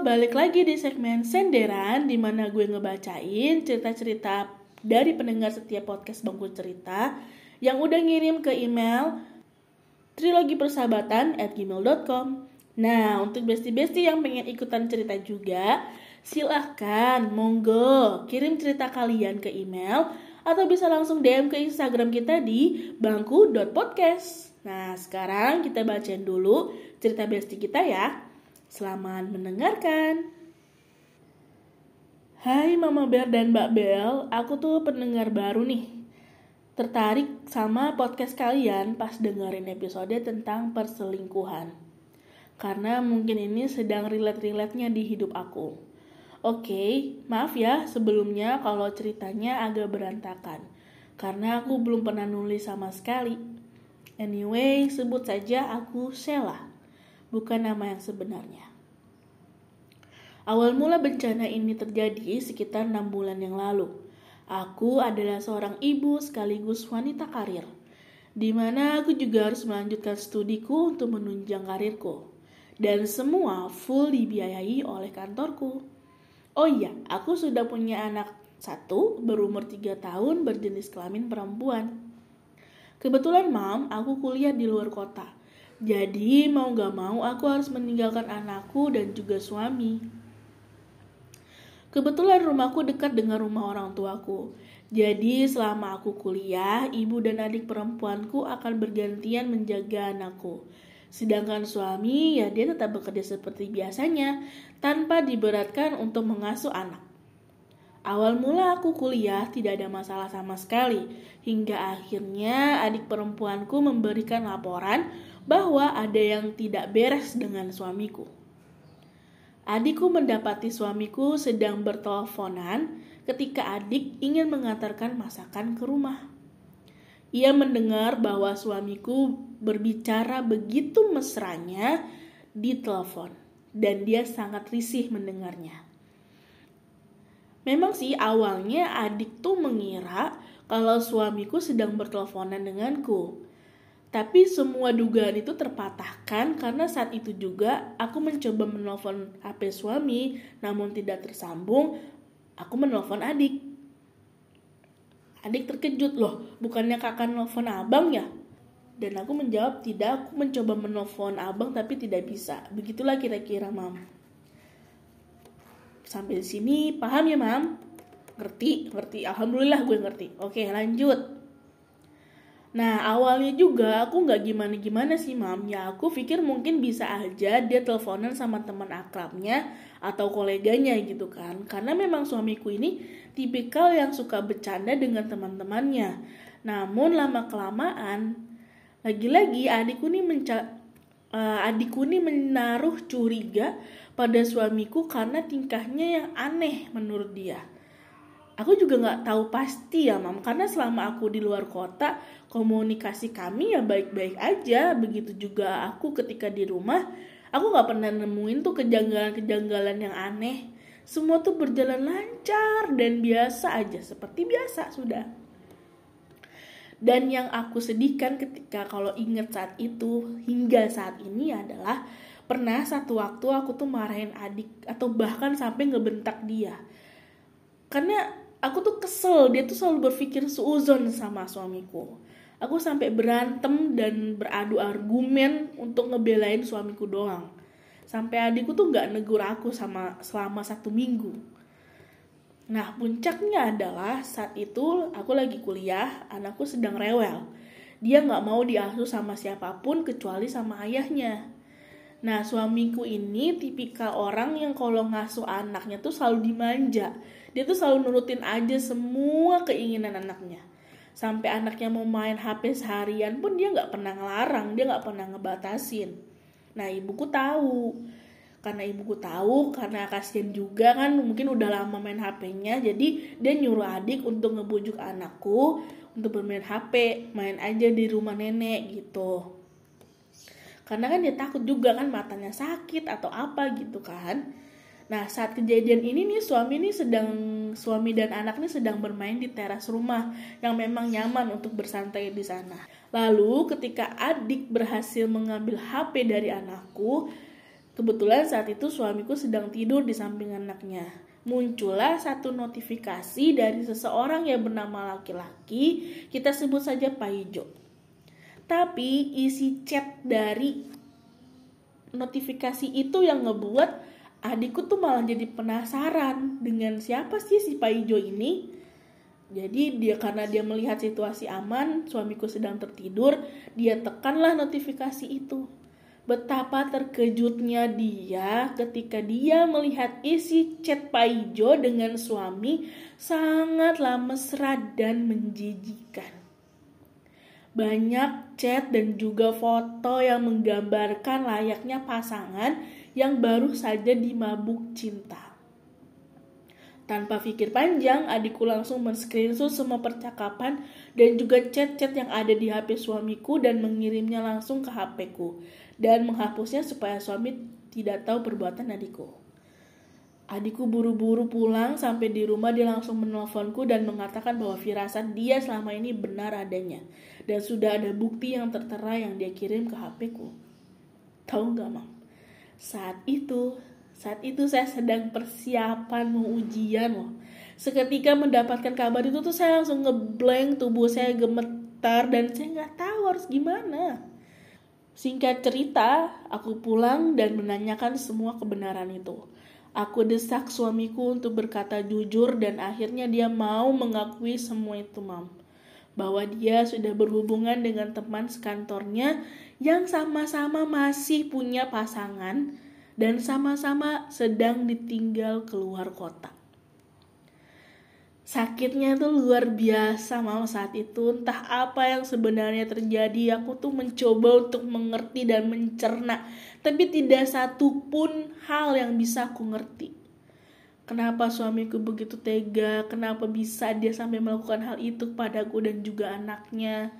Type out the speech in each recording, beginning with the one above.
Balik lagi di segmen Senderan di mana gue ngebacain cerita-cerita dari pendengar setiap podcast Bangku Cerita yang udah ngirim ke email trilogi persahabatan at gmail.com Nah, untuk besti-besti yang pengen ikutan cerita juga, silahkan, monggo, kirim cerita kalian ke email atau bisa langsung DM ke Instagram kita di bangku.podcast. Nah, sekarang kita bacain dulu cerita besti kita ya. Selamat mendengarkan. Hai Mama Bel dan Mbak Bel, aku tuh pendengar baru nih. Tertarik sama podcast kalian pas dengerin episode tentang perselingkuhan. Karena mungkin ini sedang relate-relate-nya di hidup aku. Oke, maaf ya sebelumnya kalau ceritanya agak berantakan. Karena aku belum pernah nulis sama sekali. Anyway, sebut saja aku Sheila bukan nama yang sebenarnya. Awal mula bencana ini terjadi sekitar enam bulan yang lalu. Aku adalah seorang ibu sekaligus wanita karir, di mana aku juga harus melanjutkan studiku untuk menunjang karirku. Dan semua full dibiayai oleh kantorku. Oh iya, aku sudah punya anak satu berumur tiga tahun berjenis kelamin perempuan. Kebetulan mam, aku kuliah di luar kota jadi mau gak mau aku harus meninggalkan anakku dan juga suami. Kebetulan rumahku dekat dengan rumah orang tuaku. Jadi selama aku kuliah, ibu dan adik perempuanku akan bergantian menjaga anakku. Sedangkan suami ya dia tetap bekerja seperti biasanya tanpa diberatkan untuk mengasuh anak. Awal mula aku kuliah tidak ada masalah sama sekali hingga akhirnya adik perempuanku memberikan laporan bahwa ada yang tidak beres dengan suamiku. Adikku mendapati suamiku sedang berteleponan ketika adik ingin mengantarkan masakan ke rumah. Ia mendengar bahwa suamiku berbicara begitu mesranya di telepon dan dia sangat risih mendengarnya. Memang sih awalnya adik tuh mengira kalau suamiku sedang berteleponan denganku. Tapi semua dugaan itu terpatahkan karena saat itu juga aku mencoba menelpon HP suami namun tidak tersambung. Aku menelpon adik. Adik terkejut loh, bukannya kakak nelfon abang ya? Dan aku menjawab tidak, aku mencoba menelpon abang tapi tidak bisa. Begitulah kira-kira mam. Sampai sini paham ya mam? Ngerti, ngerti. Alhamdulillah gue ngerti. Oke lanjut. Nah awalnya juga aku nggak gimana-gimana sih mam. Ya aku pikir mungkin bisa aja dia teleponan sama teman akrabnya Atau koleganya gitu kan. Karena memang suamiku ini tipikal yang suka bercanda dengan teman-temannya. Namun lama-kelamaan Lagi-lagi adikku nih menca uh, adikku nih menaruh curiga pada suamiku karena tingkahnya yang aneh menurut dia aku juga nggak tahu pasti ya mam. Karena selama aku di luar kota komunikasi kami ya baik-baik aja. Begitu juga aku ketika di rumah aku nggak pernah nemuin tuh kejanggalan-kejanggalan yang aneh. Semua tuh berjalan lancar dan biasa aja seperti biasa sudah. Dan yang aku sedihkan ketika kalau inget saat itu hingga saat ini adalah pernah satu waktu aku tuh marahin adik atau bahkan sampai ngebentak dia. Karena aku tuh kesel dia tuh selalu berpikir seuzon sama suamiku. Aku sampai berantem dan beradu argumen untuk ngebelain suamiku doang. Sampai adikku tuh nggak negur aku sama selama satu minggu. Nah puncaknya adalah saat itu aku lagi kuliah anakku sedang rewel. Dia nggak mau diasuh sama siapa pun kecuali sama ayahnya. Nah suamiku ini tipikal orang yang kalau ngasuh anaknya tuh selalu dimanja. Dia tuh selalu nurutin aja semua keinginan anaknya. sampai anaknya mau main HP seharian pun dia nggak pernah ngelarang dia nggak pernah ngebatasin. Nah ibuku tahu. Karena ibuku tahu karena kasihan juga kan mungkin udah lama main HP-nya jadi dia nyuruh adik untuk ngebujuk anakku untuk bermain HP main aja di rumah nenek gitu. Karena kan dia takut juga kan matanya sakit atau apa gitu kan nah saat kejadian ini nih suami ini sedang suami dan anak ini sedang bermain di teras rumah yang memang nyaman untuk bersantai di sana lalu ketika adik berhasil mengambil HP dari anakku Kebetulan saat itu suamiku sedang tidur di samping anaknya. Muncullah satu notifikasi dari seseorang yang bernama laki-laki, kita sebut saja Pak Ijo. Tapi isi chat dari notifikasi itu yang ngebuat adikku tuh malah jadi penasaran dengan siapa sih si Pak Ijo ini. Jadi dia karena dia melihat situasi aman, suamiku sedang tertidur, dia tekanlah notifikasi itu Betapa terkejutnya dia ketika dia melihat isi chat Paijo dengan suami sangatlah mesra dan menjijikan. Banyak chat dan juga foto yang menggambarkan layaknya pasangan yang baru saja dimabuk cinta. Tanpa pikir panjang, adikku langsung men-screenshot semua percakapan dan juga chat-chat yang ada di HP suamiku dan mengirimnya langsung ke HP-ku dan menghapusnya supaya suami tidak tahu perbuatan adikku. Adikku buru-buru pulang sampai di rumah dia langsung menelponku dan mengatakan bahwa firasat dia selama ini benar adanya dan sudah ada bukti yang tertera yang dia kirim ke HP-ku. Tahu nggak, Mam? Saat itu, saat itu saya sedang persiapan mau ujian loh. Seketika mendapatkan kabar itu tuh saya langsung ngeblank, tubuh saya gemetar dan saya nggak tahu harus gimana. Singkat cerita, aku pulang dan menanyakan semua kebenaran itu. Aku desak suamiku untuk berkata jujur dan akhirnya dia mau mengakui semua itu, Mam. Bahwa dia sudah berhubungan dengan teman sekantornya yang sama-sama masih punya pasangan dan sama-sama sedang ditinggal keluar kota. Sakitnya tuh luar biasa mau saat itu. Entah apa yang sebenarnya terjadi aku tuh mencoba untuk mengerti dan mencerna. Tapi tidak satu pun hal yang bisa aku ngerti kenapa suamiku begitu tega kenapa bisa dia sampai melakukan hal itu padaku dan juga anaknya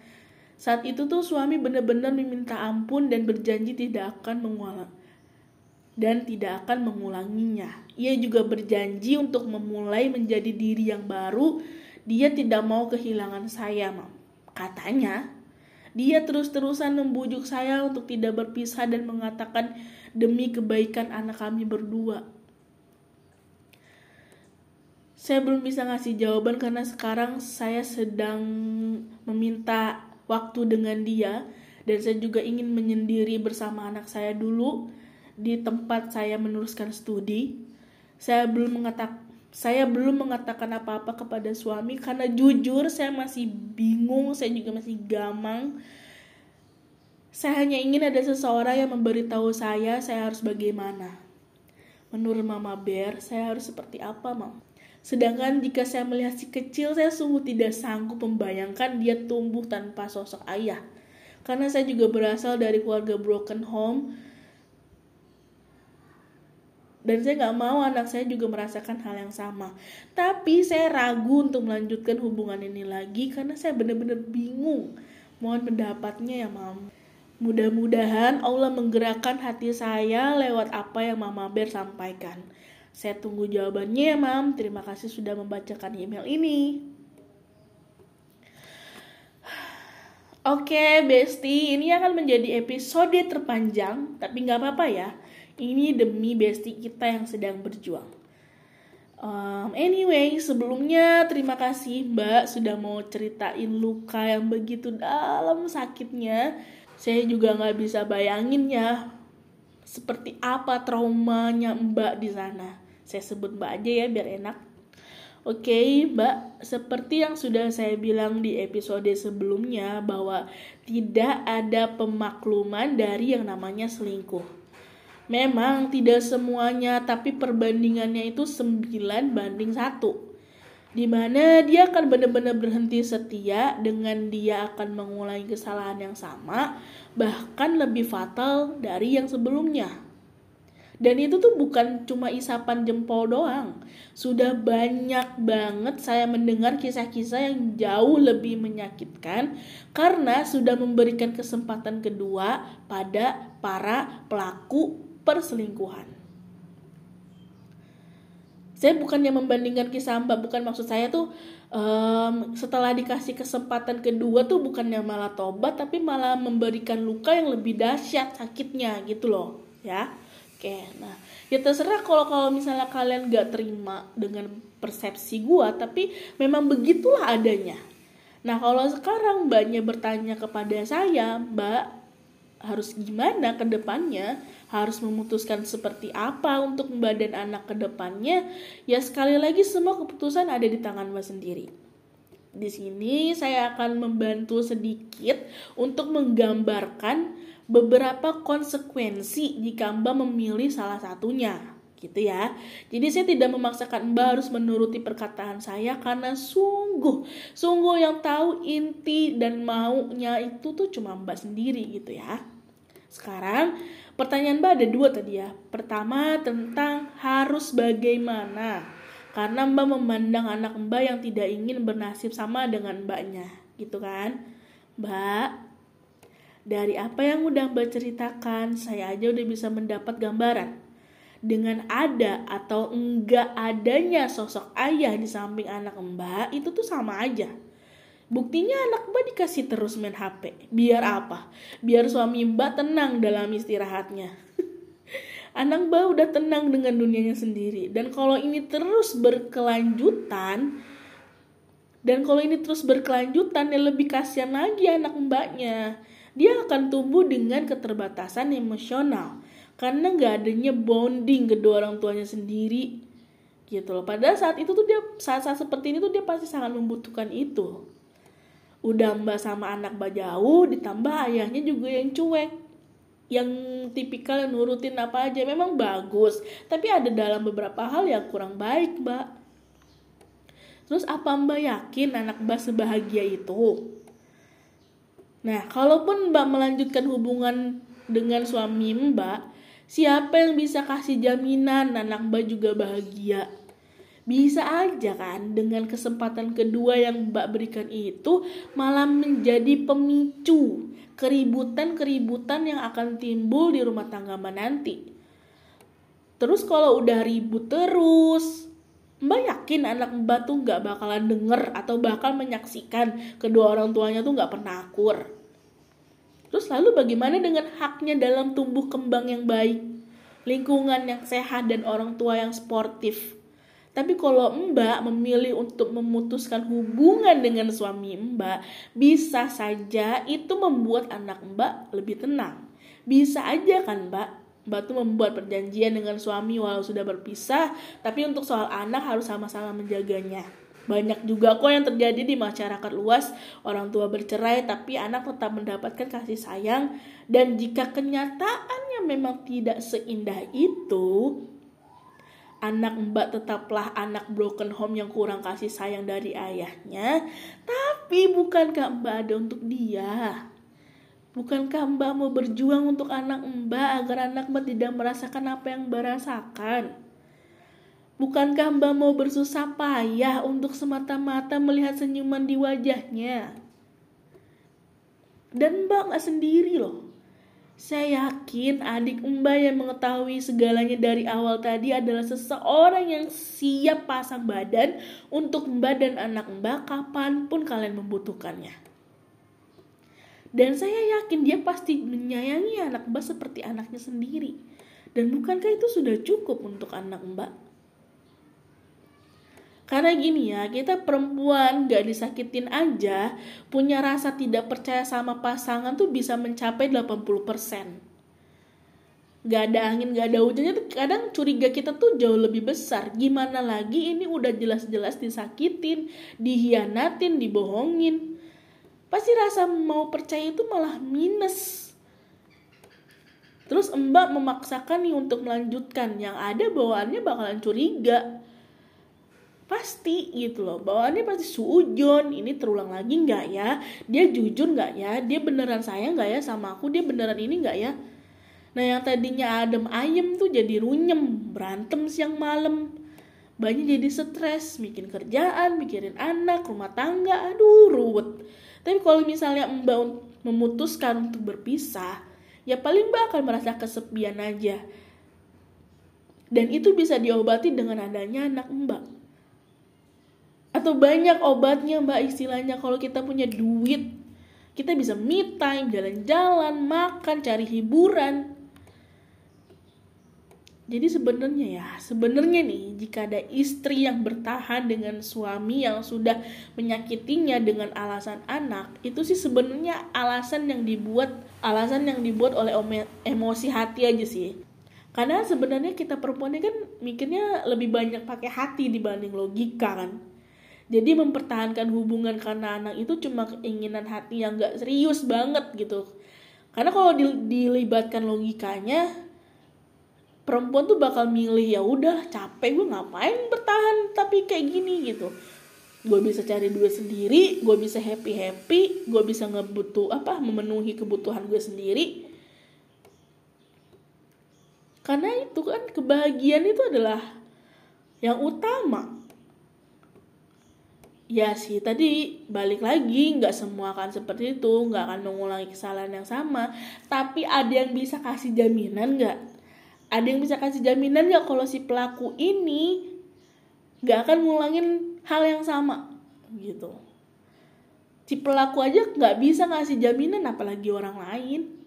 saat itu tuh suami benar-benar meminta ampun dan berjanji tidak akan mengulang dan tidak akan mengulanginya. Ia juga berjanji untuk memulai menjadi diri yang baru. Dia tidak mau kehilangan saya, Mam. Katanya, dia terus-terusan membujuk saya untuk tidak berpisah dan mengatakan demi kebaikan anak kami berdua. Saya belum bisa ngasih jawaban karena sekarang saya sedang meminta waktu dengan dia dan saya juga ingin menyendiri bersama anak saya dulu di tempat saya meneruskan studi, saya belum mengatakan saya belum mengatakan apa-apa kepada suami karena jujur saya masih bingung, saya juga masih gamang. Saya hanya ingin ada seseorang yang memberitahu saya saya harus bagaimana. Menurut Mama Bear, saya harus seperti apa, Mam? Sedangkan jika saya melihat si kecil, saya sungguh tidak sanggup membayangkan dia tumbuh tanpa sosok ayah. Karena saya juga berasal dari keluarga broken home, dan saya nggak mau anak saya juga merasakan hal yang sama. Tapi saya ragu untuk melanjutkan hubungan ini lagi karena saya benar-benar bingung. Mohon pendapatnya ya, Mam. Mudah-mudahan Allah menggerakkan hati saya lewat apa yang Mama Ber sampaikan. Saya tunggu jawabannya ya, Mam. Terima kasih sudah membacakan email ini. Oke, Besti, ini akan menjadi episode terpanjang, tapi nggak apa-apa ya ini demi bestie kita yang sedang berjuang. Um, anyway, sebelumnya terima kasih Mbak sudah mau ceritain luka yang begitu dalam sakitnya. Saya juga nggak bisa bayangin ya seperti apa traumanya Mbak di sana. Saya sebut Mbak aja ya biar enak. Oke, okay, Mbak, seperti yang sudah saya bilang di episode sebelumnya bahwa tidak ada pemakluman dari yang namanya selingkuh Memang tidak semuanya, tapi perbandingannya itu 9 banding 1. Di mana dia akan benar-benar berhenti setia dengan dia akan mengulangi kesalahan yang sama bahkan lebih fatal dari yang sebelumnya. Dan itu tuh bukan cuma isapan jempol doang. Sudah banyak banget saya mendengar kisah-kisah yang jauh lebih menyakitkan karena sudah memberikan kesempatan kedua pada para pelaku perselingkuhan saya bukannya membandingkan kisah mbak bukan maksud saya tuh um, setelah dikasih kesempatan kedua tuh bukannya malah tobat tapi malah memberikan luka yang lebih dahsyat sakitnya gitu loh ya. Oke nah ya terserah kalau kalau misalnya kalian gak terima dengan persepsi gua tapi memang begitulah adanya. Nah kalau sekarang mbaknya bertanya kepada saya mbak harus gimana ke depannya harus memutuskan seperti apa untuk Mbak dan anak ke depannya, ya sekali lagi semua keputusan ada di tangan Mbak sendiri. Di sini saya akan membantu sedikit untuk menggambarkan beberapa konsekuensi jika Mbak memilih salah satunya gitu ya. Jadi saya tidak memaksakan Mbak harus menuruti perkataan saya karena sungguh sungguh yang tahu inti dan maunya itu tuh cuma Mbak sendiri gitu ya. Sekarang Pertanyaan Mbak ada dua tadi ya. Pertama tentang harus bagaimana. Karena Mbak memandang anak Mbak yang tidak ingin bernasib sama dengan Mbaknya. Gitu kan. Mbak, dari apa yang udah Mbak ceritakan, saya aja udah bisa mendapat gambaran. Dengan ada atau enggak adanya sosok ayah di samping anak Mbak, itu tuh sama aja Buktinya anak mbak dikasih terus main HP. Biar apa? Biar suami mbak tenang dalam istirahatnya. anak mbak udah tenang dengan dunianya sendiri. Dan kalau ini terus berkelanjutan, dan kalau ini terus berkelanjutan, ya lebih kasihan lagi anak mbaknya. Dia akan tumbuh dengan keterbatasan emosional. Karena gak adanya bonding kedua orang tuanya sendiri gitu loh. Pada saat itu tuh dia saat-saat seperti ini tuh dia pasti sangat membutuhkan itu. Udah mbak sama anak mbak jauh ditambah ayahnya juga yang cuek yang tipikal yang nurutin apa aja. Memang bagus tapi ada dalam beberapa hal yang kurang baik mbak. Terus apa mbak yakin anak mbak sebahagia itu? Nah kalaupun mbak melanjutkan hubungan dengan suami mbak siapa yang bisa kasih jaminan anak mbak juga bahagia bisa aja kan dengan kesempatan kedua yang Mbak berikan itu malah menjadi pemicu keributan-keributan yang akan timbul di rumah tangga Mbak nanti. Terus kalau udah ribut terus, Mbak yakin anak Mbak tuh nggak bakalan denger atau bakal menyaksikan kedua orang tuanya tuh nggak pernah akur. Terus lalu bagaimana dengan haknya dalam tumbuh kembang yang baik, lingkungan yang sehat dan orang tua yang sportif? Tapi kalau Mbak memilih untuk memutuskan hubungan dengan suami Mbak, bisa saja itu membuat anak Mbak lebih tenang. Bisa aja kan Mbak, Mbak tuh membuat perjanjian dengan suami walau sudah berpisah, tapi untuk soal anak harus sama-sama menjaganya. Banyak juga kok yang terjadi di masyarakat luas, orang tua bercerai tapi anak tetap mendapatkan kasih sayang. Dan jika kenyataannya memang tidak seindah itu, anak mbak tetaplah anak broken home yang kurang kasih sayang dari ayahnya. Tapi bukankah mbak ada untuk dia? Bukankah mbak mau berjuang untuk anak mbak agar anak mbak tidak merasakan apa yang mbak rasakan bukankah mbak mau bersusah payah untuk semata-mata melihat senyuman di wajahnya dan mbak gak sendiri loh saya yakin adik Mbak yang mengetahui segalanya dari awal tadi adalah seseorang yang siap pasang badan untuk Mbak dan anak Mbak kapan pun kalian membutuhkannya. Dan saya yakin dia pasti menyayangi anak Mbak seperti anaknya sendiri. Dan bukankah itu sudah cukup untuk anak Mbak? Karena gini ya, kita perempuan gak disakitin aja, punya rasa tidak percaya sama pasangan tuh bisa mencapai 80%. Gak ada angin, gak ada hujannya kadang curiga kita tuh jauh lebih besar. Gimana lagi ini udah jelas-jelas disakitin, dihianatin, dibohongin. Pasti rasa mau percaya itu malah minus. Terus mbak memaksakan nih untuk melanjutkan, yang ada bawaannya bakalan curiga pasti gitu loh. Bawaannya pasti suujon ini terulang lagi nggak ya? Dia jujur nggak ya? Dia beneran sayang nggak ya sama aku? Dia beneran ini nggak ya? Nah yang tadinya adem ayem tuh jadi runyem berantem siang malam. Banyak jadi stres bikin kerjaan mikirin anak rumah tangga. Aduh ruwet. Tapi kalau misalnya mbak memutuskan untuk berpisah ya paling mbak akan merasa kesepian aja. Dan itu bisa diobati dengan adanya anak mbak atau banyak obatnya mbak istilahnya. Kalau kita punya duit kita bisa me time jalan-jalan makan cari hiburan. Jadi sebenarnya ya sebenarnya nih jika ada istri yang bertahan dengan suami yang sudah menyakitinya dengan alasan anak itu sih sebenarnya alasan yang dibuat alasan yang dibuat oleh emosi hati aja sih. Karena sebenarnya kita perempuan kan mikirnya lebih banyak pakai hati dibanding logika kan jadi mempertahankan hubungan karena anak itu cuma keinginan hati yang gak serius banget gitu. Karena kalau dilibatkan logikanya perempuan tuh bakal milih ya udah capek gue ngapain bertahan tapi kayak gini gitu. Gue bisa cari duit sendiri gue bisa happy happy gue bisa ngebutuh apa memenuhi kebutuhan gue sendiri. Karena itu kan kebahagiaan itu adalah yang utama ya sih tadi balik lagi nggak semua akan seperti itu nggak akan mengulangi kesalahan yang sama. Tapi ada yang bisa kasih jaminan nggak? Ada yang bisa kasih jaminan nggak kalau si pelaku ini nggak akan ngulangin hal yang sama? Gitu. Si pelaku aja nggak bisa ngasih jaminan apalagi orang lain.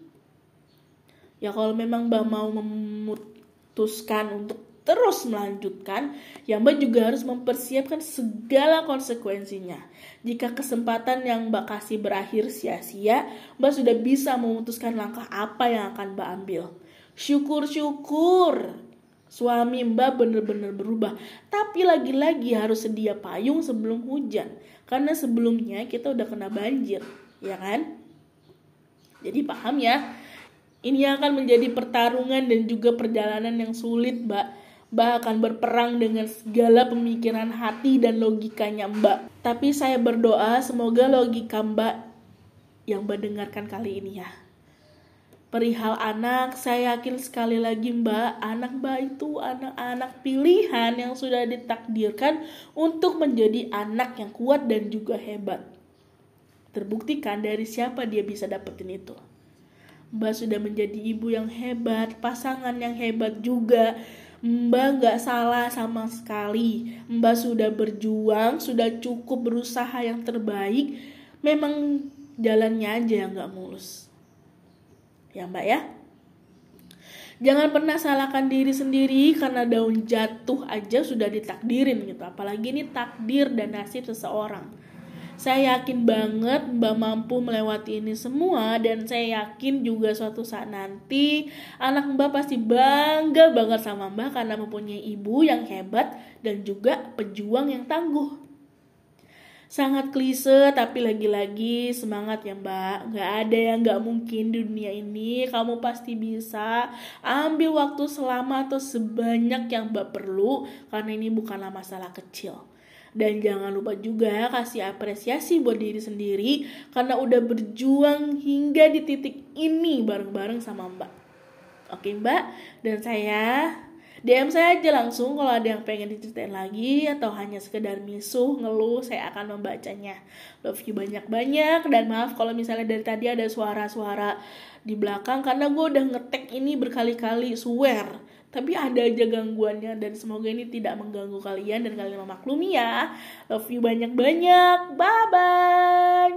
Ya kalau memang mbak mau memutuskan untuk terus melanjutkan, ya Mbak juga harus mempersiapkan segala konsekuensinya. Jika kesempatan yang Mbak kasih berakhir sia-sia, Mbak sudah bisa memutuskan langkah apa yang akan Mbak ambil. Syukur-syukur suami Mbak benar-benar berubah. Tapi lagi-lagi harus sedia payung sebelum hujan. Karena sebelumnya kita udah kena banjir, ya kan? Jadi paham ya? Ini akan menjadi pertarungan dan juga perjalanan yang sulit, Mbak Mbak akan berperang dengan segala pemikiran hati dan logikanya Mbak. Tapi saya berdoa semoga logika Mbak yang Mbak dengarkan kali ini ya. Perihal anak, saya yakin sekali lagi Mbak, anak Mbak itu anak-anak pilihan yang sudah ditakdirkan untuk menjadi anak yang kuat dan juga hebat. Terbuktikan dari siapa dia bisa dapetin itu. Mbak sudah menjadi ibu yang hebat, pasangan yang hebat juga Mbak nggak salah sama sekali. Mbak sudah berjuang, sudah cukup berusaha yang terbaik. Memang jalannya aja yang nggak mulus. Ya Mbak ya. Jangan pernah salahkan diri sendiri karena daun jatuh aja sudah ditakdirin gitu. Apalagi ini takdir dan nasib seseorang. Saya yakin banget Mbak mampu melewati ini semua dan saya yakin juga suatu saat nanti anak Mbak pasti bangga banget sama Mbak karena mempunyai ibu yang hebat dan juga pejuang yang tangguh. Sangat klise tapi lagi-lagi semangat ya mbak. Gak ada yang gak mungkin di dunia ini. Kamu pasti bisa Ambil waktu selama atau sebanyak yang mbak perlu Karena ini bukanlah masalah kecil. Dan jangan lupa juga kasih apresiasi buat diri sendiri karena udah berjuang hingga di titik ini bareng-bareng sama Mbak. Oke Mbak, dan saya DM saya aja langsung kalau ada yang pengen diceritain lagi atau hanya sekedar misuh, ngeluh, saya akan membacanya. Love you banyak-banyak. Dan maaf kalau misalnya dari tadi ada suara-suara di belakang karena gue udah ngetek ini berkali-kali, swear. Tapi ada aja gangguannya dan semoga ini tidak mengganggu kalian dan kalian memaklumi ya. Love you banyak banyak bye bye